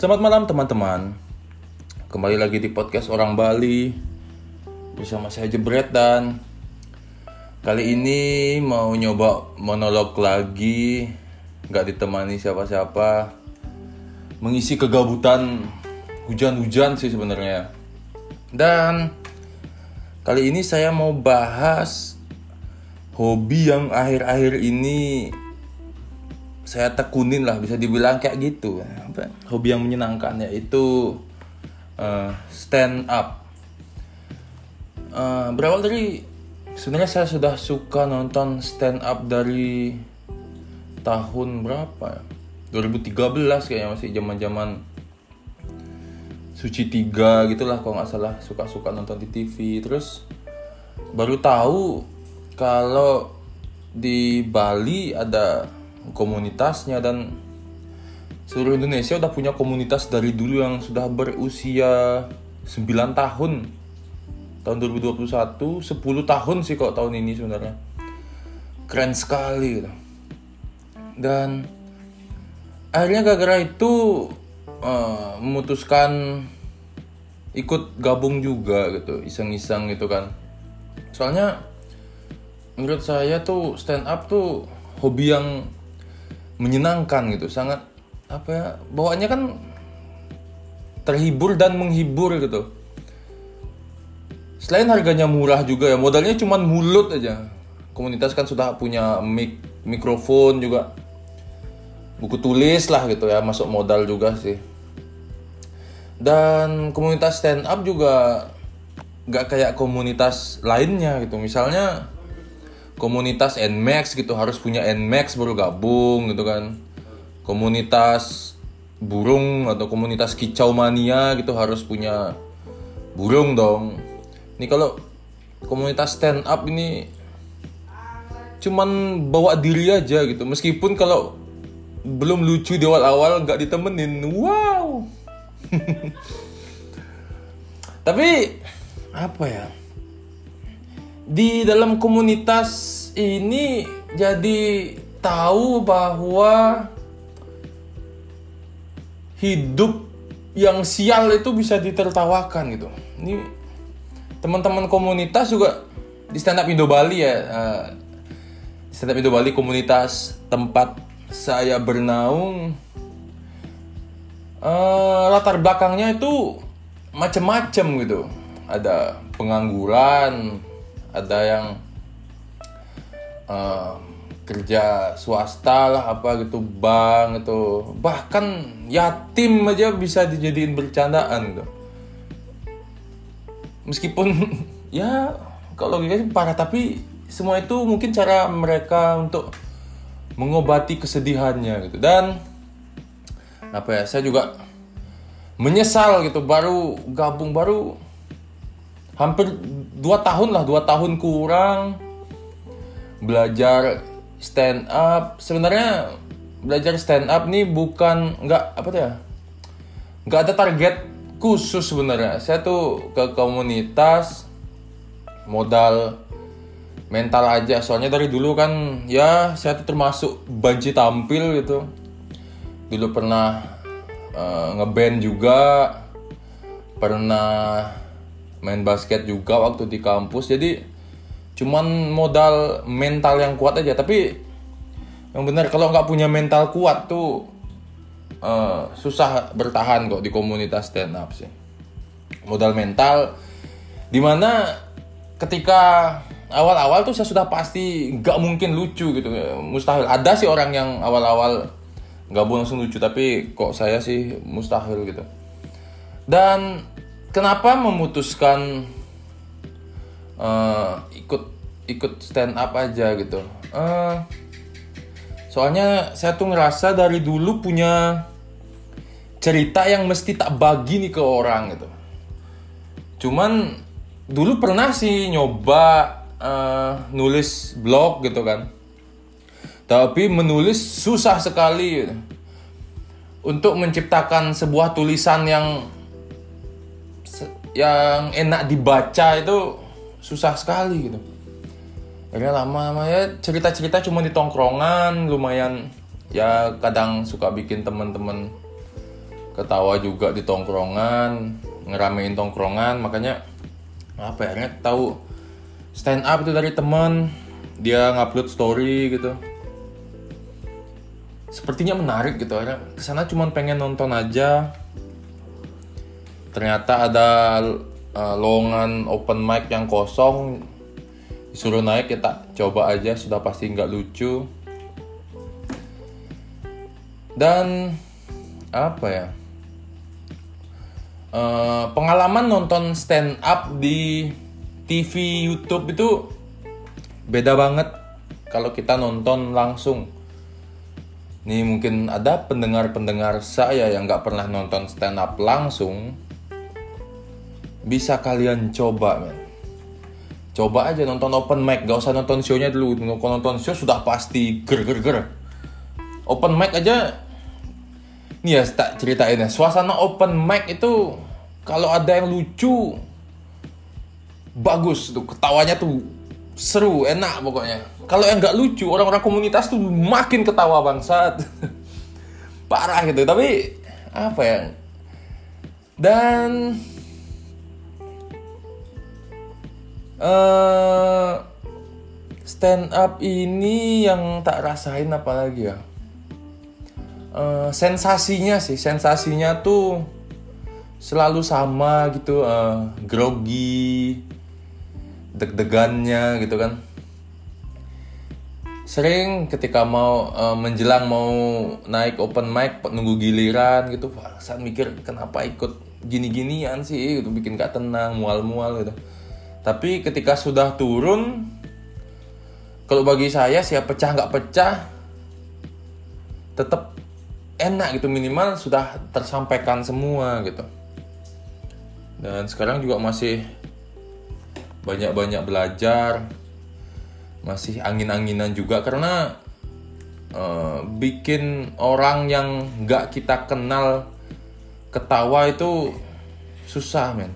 Selamat malam teman-teman. Kembali lagi di podcast Orang Bali Bersama saya Jebret dan Kali ini mau nyoba monolog lagi. Gak ditemani siapa-siapa. Mengisi kegabutan hujan-hujan sih sebenarnya. Dan Kali ini saya mau bahas Hobi yang akhir-akhir ini saya tekunin lah bisa dibilang kayak gitu. Hobi yang menyenangkan yaitu uh, stand up. Uh, berawal dari sebenarnya saya sudah suka nonton stand up dari tahun berapa ya? 2013 kayaknya masih zaman zaman suci tiga gitulah kalau nggak salah. Suka suka nonton di TV terus baru tahu kalau di Bali ada komunitasnya dan seluruh Indonesia udah punya komunitas dari dulu yang sudah berusia 9 tahun. Tahun 2021 10 tahun sih kok tahun ini sebenarnya. Keren sekali gitu. dan akhirnya gara-gara itu uh, memutuskan ikut gabung juga gitu iseng-iseng gitu kan. Soalnya menurut saya tuh stand up tuh hobi yang menyenangkan gitu sangat apa ya bawaannya kan terhibur dan menghibur gitu. Selain harganya murah juga ya modalnya cuma mulut aja. Komunitas kan sudah punya mic mikrofon juga. Buku tulis lah gitu ya masuk modal juga sih. Dan komunitas stand up juga nggak kayak komunitas lainnya gitu. Misalnya komunitas Nmax gitu harus punya Nmax baru gabung gitu kan. Komunitas burung atau komunitas kicau mania gitu harus punya burung dong. Ini kalau komunitas stand up ini cuman bawa diri aja gitu. Meskipun kalau belum lucu di awal-awal nggak ditemenin. Wow. Tapi apa ya? Di dalam komunitas ini jadi tahu bahwa hidup yang sial itu bisa ditertawakan gitu. Ini teman-teman komunitas juga di stand up Indo Bali ya. Uh, stand up Indo Bali komunitas tempat saya bernaung uh, latar belakangnya itu macem-macem gitu. Ada pengangguran, ada yang uh, kerja swasta lah apa gitu bank itu bahkan yatim aja bisa dijadiin bercandaan gitu meskipun ya kalau gitu parah. Tapi semua itu mungkin cara mereka untuk mengobati kesedihannya gitu. Dan apa ya saya juga menyesal gitu baru gabung baru hampir dua tahun lah dua tahun kurang belajar stand up. Sebenarnya belajar stand up nih bukan nggak apa tuh ya? Nggak ada target khusus sebenarnya. Saya tuh ke komunitas modal mental aja. Soalnya dari dulu kan ya saya tuh termasuk banci tampil gitu. Dulu pernah uh, ngeband juga. Pernah main basket juga waktu di kampus. Jadi cuman modal mental yang kuat aja. Tapi yang benar kalau nggak punya mental kuat tuh uh, susah bertahan kok di komunitas stand up sih. Modal mental di mana ketika awal-awal tuh saya sudah pasti nggak mungkin lucu gitu. Mustahil. Ada sih orang yang awal-awal nggak boleh langsung lucu tapi kok saya sih mustahil gitu. Dan kenapa memutuskan uh, ikut stand up aja gitu. Uh, soalnya saya tuh ngerasa dari dulu punya cerita yang mesti tak bagi nih ke orang gitu. Cuman dulu pernah sih nyoba uh, nulis blog gitu kan. Tapi menulis susah sekali. Gitu. untuk menciptakan sebuah tulisan yang yang enak dibaca itu susah sekali gitu akhirnya lama-lama ya. Cerita-cerita cuma di tongkrongan lumayan. Ya kadang suka bikin temen-temen ketawa juga di tongkrongan ngeramein tongkrongan. Makanya apa ya tahu. Stand up itu dari teman dia ngupload story gitu. Sepertinya menarik gitu akhirnya. Ke sana cuma pengen nonton aja. Ternyata ada uh, lowongan open mic yang kosong disuruh naik ya tak coba aja sudah pasti nggak lucu. Dan apa ya? Uh, pengalaman nonton stand up di TV YouTube itu beda banget kalau kita nonton langsung. Nih mungkin ada pendengar-pendengar saya yang nggak pernah nonton stand up langsung, bisa kalian coba men. Coba aja nonton open mic, gak usah nonton show-nya dulu. Nonton nonton show sudah pasti ger ger ger. Open mic aja, nih ya tak ceritain ya. Suasana open mic itu kalau ada yang lucu, bagus tuh ketawanya tuh seru, enak pokoknya. Kalau yang nggak lucu, orang-orang komunitas tuh makin ketawa bangsat. Parah gitu. Tapi apa ya? Dan uh, stand up ini yang tak rasain apalagi ya? Uh, sensasinya sih, sensasinya tuh selalu sama gitu, uh, grogi, deg-degannya gitu kan sering ketika mau uh, menjelang mau naik open mic nunggu giliran gitu saat mikir kenapa ikut gini-ginian sih gitu bikin gak tenang mual-mual gitu tapi ketika sudah turun kalau bagi saya siap pecah nggak pecah tetap enak gitu. Minimal sudah tersampaikan semua gitu. Dan sekarang juga masih banyak-banyak belajar masih angin-anginan juga karena uh, bikin orang yang nggak kita kenal ketawa itu susah men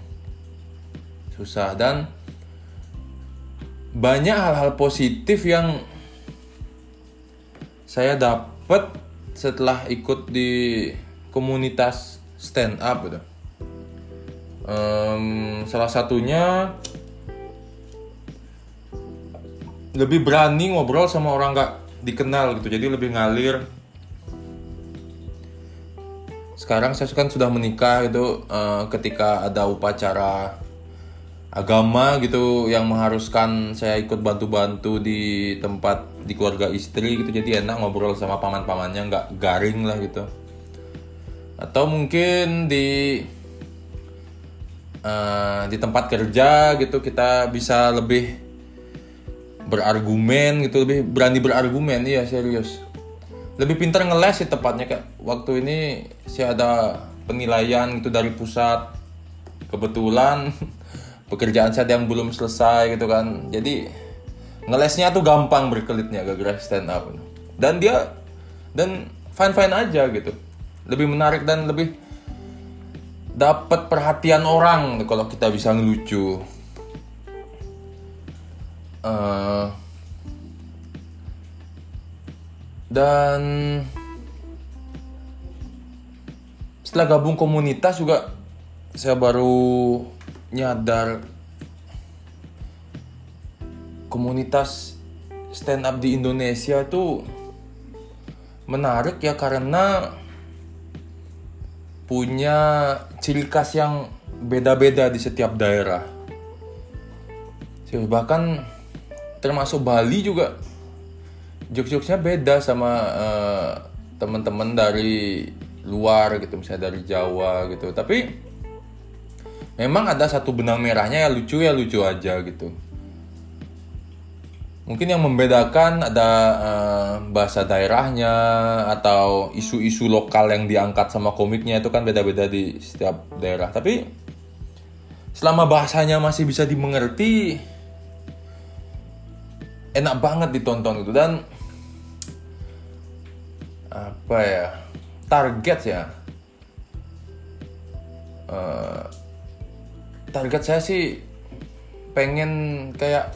susah. Dan banyak hal-hal positif yang saya dapat setelah ikut di komunitas stand up gitu. Um, salah satunya lebih berani ngobrol sama orang nggak dikenal gitu. Jadi lebih ngalir. Sekarang saya kan sudah menikah itu uh, ketika ada upacara agama gitu yang mengharuskan saya ikut bantu-bantu di tempat di keluarga istri gitu. Jadi enak ngobrol sama paman-pamannya nggak garing lah gitu. Atau mungkin di uh, di tempat kerja gitu kita bisa lebih berargumen gitu lebih berani berargumen. Iya serius. Lebih pintar ngeles sih tepatnya kayak waktu ini sih ada penilaian itu dari pusat. Kebetulan pekerjaan saya yang belum selesai gitu kan. Jadi ngelesnya tuh gampang berkelitnya gara-gara stand up. Dan dia dan fine fine aja gitu. Lebih menarik dan lebih dapat perhatian orang kalau kita bisa ngelucu. Uh, dan setelah gabung komunitas juga saya baru nyadar komunitas stand up di Indonesia itu menarik ya karena punya ciri khas yang beda-beda di setiap daerah. Bahkan termasuk Bali juga jokes-jokesnya beda sama uh, teman-teman dari luar gitu misalnya dari Jawa gitu tapi memang ada satu benang merahnya ya lucu ya lucu aja gitu. Mungkin yang membedakan ada uh, bahasa daerahnya atau isu-isu lokal yang diangkat sama komiknya itu kan beda-beda di setiap daerah. Tapi selama bahasanya masih bisa dimengerti enak banget ditonton gitu. Dan apa ya target ya uh, target saya sih pengen kayak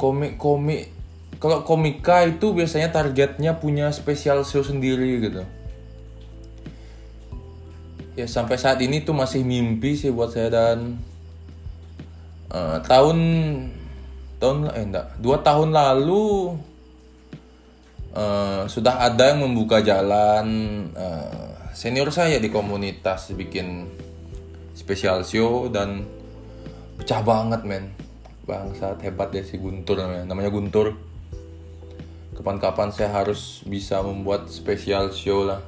komik-komik. Kalau komika itu biasanya targetnya punya spesial show sendiri gitu. Ya sampai saat ini tuh masih mimpi sih buat saya dan uh, tahun tahun eh enggak dua tahun lalu uh, sudah ada yang membuka jalan uh, senior saya di komunitas bikin spesial show dan pecah banget men. Bangsat hebat deh si Guntur namanya. Namanya Guntur. Kapan-kapan saya harus bisa membuat spesial show lah.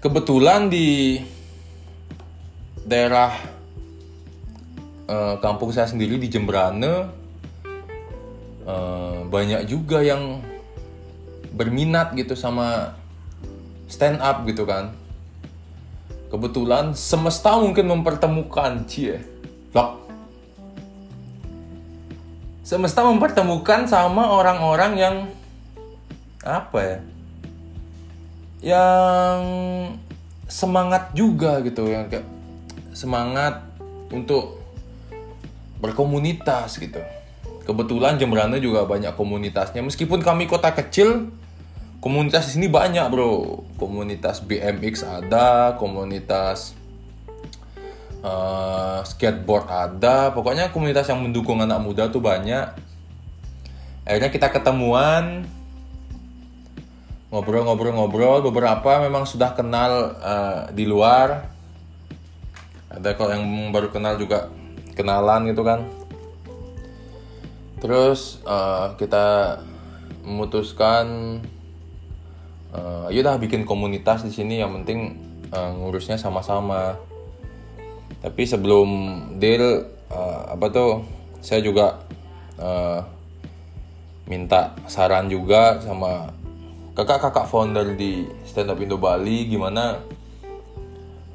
Kebetulan di daerah uh, kampung saya sendiri di Jembrane uh, banyak juga yang berminat gitu sama stand up gitu kan kebetulan semesta mungkin mempertemukan cie Loh. semesta mempertemukan sama orang-orang yang apa ya yang semangat juga gitu yang kayak semangat untuk berkomunitas gitu. Kebetulan Jembrana juga banyak komunitasnya. Meskipun kami kota kecil, komunitas di sini banyak bro. Komunitas BMX ada, komunitas uh, skateboard ada. Pokoknya komunitas yang mendukung anak muda tuh banyak. Akhirnya kita ketemuan, ngobrol-ngobrol-ngobrol beberapa memang sudah kenal uh, di luar ada kok yang baru kenal juga kenalan gitu kan terus uh, kita memutuskan uh, yaudah bikin komunitas di sini yang penting uh, ngurusnya sama-sama. Tapi sebelum deal uh, apa tuh saya juga uh, minta saran juga sama kakak-kakak founder di Stand Up Indo Bali gimana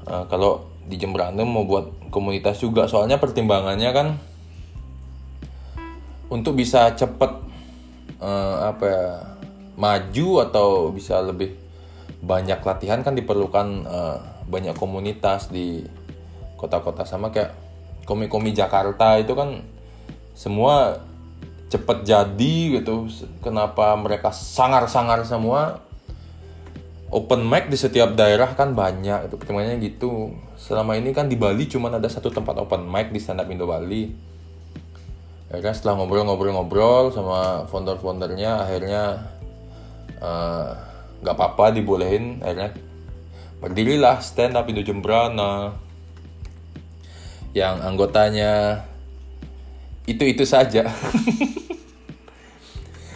uh, kalau di Jembrane mau buat komunitas juga. Soalnya pertimbangannya kan untuk bisa cepet uh, apa ya maju atau bisa lebih banyak latihan kan diperlukan uh, banyak komunitas di kota-kota. Sama kayak komik-komik Jakarta itu kan semua cepet jadi gitu. Kenapa mereka sangar-sangar semua? Open mic di setiap daerah kan banyak itu pertimbangannya gitu. Selama ini kan di Bali cuma ada satu tempat open mic di stand up Indo Bali. Akhirnya setelah ngobrol-ngobrol-ngobrol sama founder-foundernya akhirnya nggak uh, apa-apa dibolehin akhirnya. Berdirilah stand up Indo Jembrana. Yang anggotanya itu itu saja.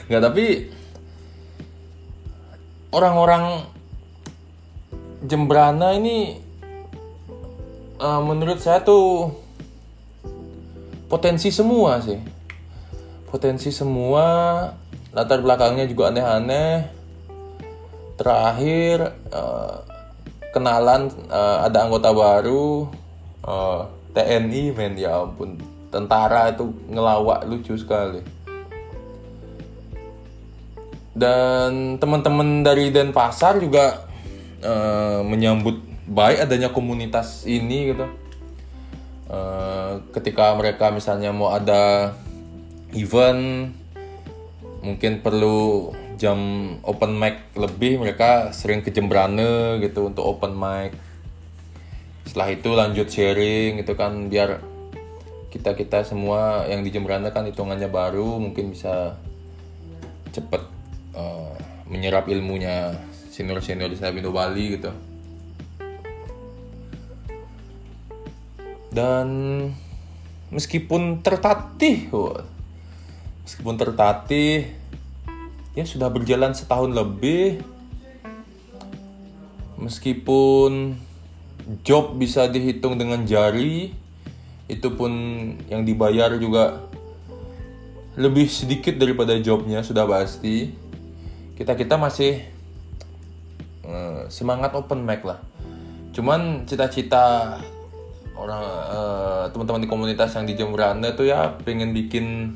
Nggak tapi orang-orang Jembrana ini uh, menurut saya tuh potensi semua sih. Potensi semua latar belakangnya juga aneh-aneh terakhir uh, kenalan uh, ada anggota baru uh, TNI men ya ampun. Tentara itu ngelawak lucu sekali. Dan teman-teman dari Denpasar juga uh, menyambut baik adanya komunitas ini gitu. Uh, ketika mereka misalnya mau ada event mungkin perlu jam open mic lebih mereka sering ke Jembrane gitu untuk open mic. Setelah itu lanjut sharing gitu kan biar kita kita semua yang di Jembrana kan hitungannya baru mungkin bisa cepet uh, menyerap ilmunya senior senior di Sabindo Bali gitu. Dan meskipun tertatih meskipun tertatih ya sudah berjalan setahun lebih. Meskipun job bisa dihitung dengan jari itu pun yang dibayar juga lebih sedikit daripada jobnya sudah pasti. Kita kita masih uh, semangat open mic lah. Cuman cita-cita orang uh, teman-teman di komunitas yang di Jembrana tuh ya pengen bikin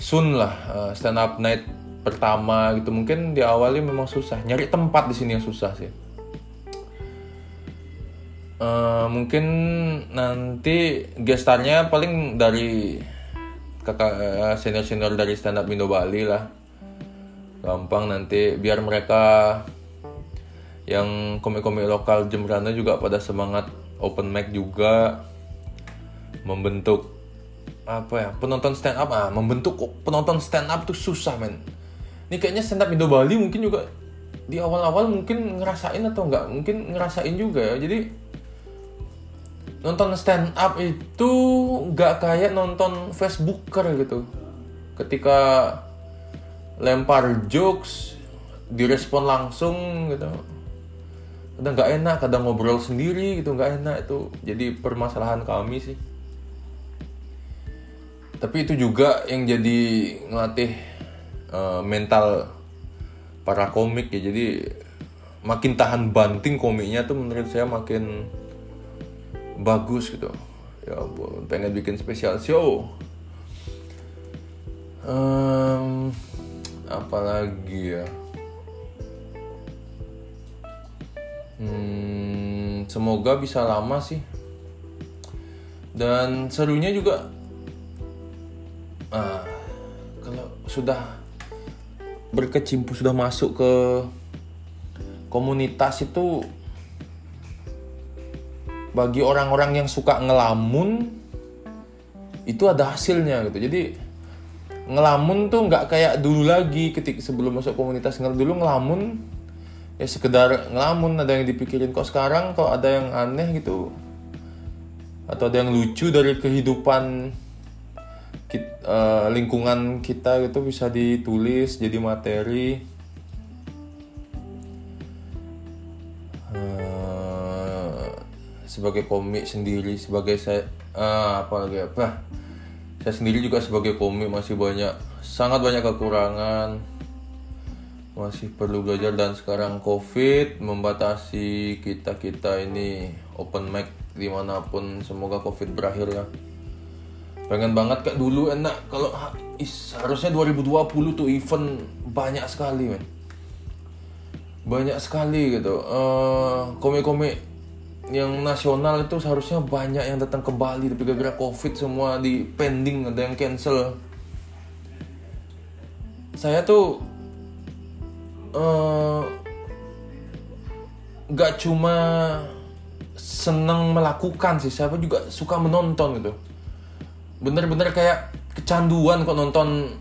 soon lah uh, stand up night pertama gitu. Mungkin di awalnya memang susah. Nyari tempat di sini yang susah sih. Uh, mungkin nanti gestarnya paling dari kakak uh, senior senior dari stand up Indo Bali lah. Gampang nanti biar mereka yang komik-komik lokal Jembrana juga pada semangat open mic juga membentuk apa ya? Penonton stand up ah membentuk penonton stand up tuh susah men. Ini kayaknya stand up Indo Bali mungkin juga di awal-awal mungkin ngerasain atau enggak mungkin ngerasain juga ya. Jadi nonton stand up itu nggak kayak nonton Facebooker gitu. Ketika lempar jokes direspon langsung gitu. Kadang nggak enak kadang ngobrol sendiri gitu nggak enak itu. Jadi permasalahan kami sih tapi itu juga yang jadi ngelatih uh, mental para komik ya. Jadi makin tahan banting komiknya tuh menurut saya makin bagus gitu. Ya pengen bikin spesial show. Um, apalagi ya? Hmm, semoga bisa lama sih. Dan serunya juga uh, kalau sudah berkecimpung sudah masuk ke komunitas itu bagi orang-orang yang suka ngelamun itu ada hasilnya gitu. Jadi ngelamun tuh nggak kayak dulu lagi ketika sebelum masuk komunitas. Dulu ngelamun ya sekedar ngelamun. Ada yang dipikirin kok sekarang kok ada yang aneh gitu? Atau ada yang lucu dari kehidupan kita, uh, eh, lingkungan kita gitu bisa ditulis jadi materi. Sebagai komik sendiri sebagai saya uh, apa lagi apa? Saya sendiri juga sebagai komik masih banyak sangat banyak kekurangan. Masih perlu belajar dan sekarang covid membatasi kita kita ini open mic di mana pun. Semoga covid berakhir ya pengen banget kayak dulu enak. Kalau harusnya 2020 tuh event banyak sekali men. Banyak sekali gitu. Uh, komik-komik yang nasional itu seharusnya banyak yang datang ke Bali. Tapi gara-gara covid semua di pending ada yang cancel. Saya tuh uh, gak cuma seneng melakukan sih. Saya juga suka menonton gitu bener-bener kayak kecanduan kok nonton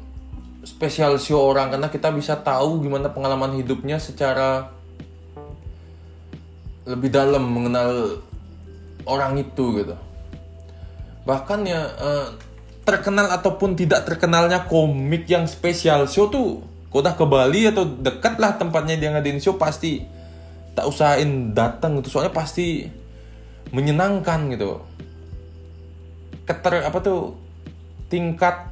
spesial show orang karena kita bisa tahu gimana pengalaman hidupnya secara lebih dalam mengenal orang itu gitu. Bahkan ya uh, terkenal ataupun tidak terkenalnya komik yang spesial show tuh kota ke Bali atau dekat lah tempatnya dia ngadain show pasti tak usahain datang gitu. Soalnya pasti menyenangkan gitu keter apa tuh tingkat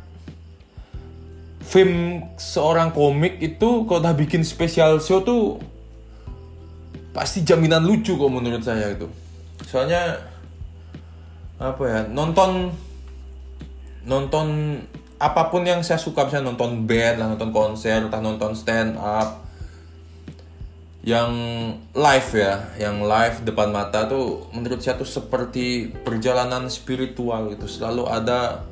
film seorang komik itu kalau udah bikin spesial show tuh pasti jaminan lucu kok menurut saya itu. Soalnya apa ya nonton nonton apa pun yang saya suka misalnya nonton band lah nonton konser entah nonton stand up yang live ya yang live depan mata tuh menurut saya tuh seperti perjalanan spiritual gitu selalu ada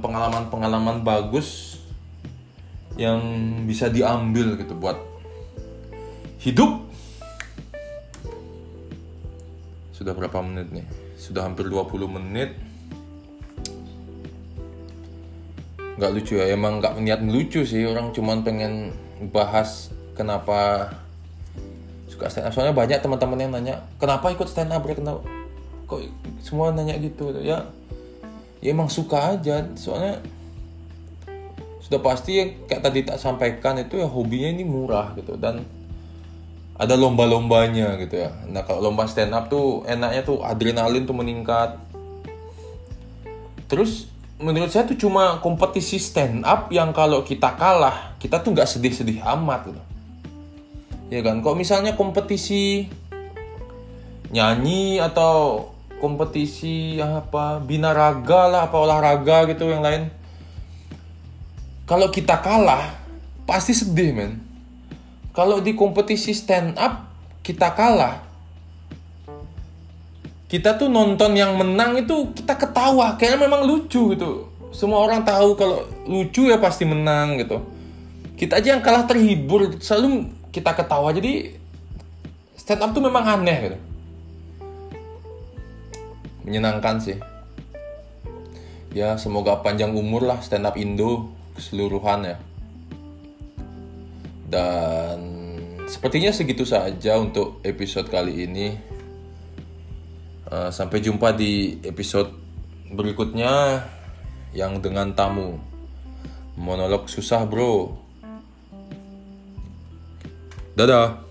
pengalaman-pengalaman um, bagus yang bisa diambil gitu buat hidup Sudah berapa menit nih? Sudah hampir 20 menit. Nggak lucu ya, emang nggak niat lucu sih. Orang cuman pengen bahas kenapa suka stand up. Soalnya banyak teman-teman yang nanya, kenapa ikut stand up? Kenapa? Kok semua nanya gitu? Ya, ya emang suka aja. Soalnya sudah pasti ya, kayak tadi tak sampaikan itu ya hobinya ini murah gitu dan ada lomba-lombanya gitu ya. Nah kalau lomba stand up tuh enaknya tuh adrenalin tuh meningkat. Terus menurut saya tuh cuma kompetisi stand up yang kalau kita kalah kita tuh nggak sedih-sedih amat gitu. Ya kan? Kok misalnya kompetisi nyanyi atau kompetisi apa binaraga lah apa olahraga gitu yang lain. Kalau kita kalah pasti sedih men. Kalau di kompetisi stand up kita kalah. Kita tuh nonton yang menang itu kita ketawa. Kayaknya memang lucu gitu. Semua orang tahu kalau lucu ya pasti menang gitu. Kita aja yang kalah terhibur. Selalu kita ketawa jadi stand up tuh memang aneh gitu. Menyenangkan sih. Ya semoga panjang umur lah stand up Indo keseluruhan ya. Dan sepertinya segitu saja untuk episode kali ini. Uh, sampai jumpa di episode berikutnya yang dengan tamu. Monolog susah bro dadah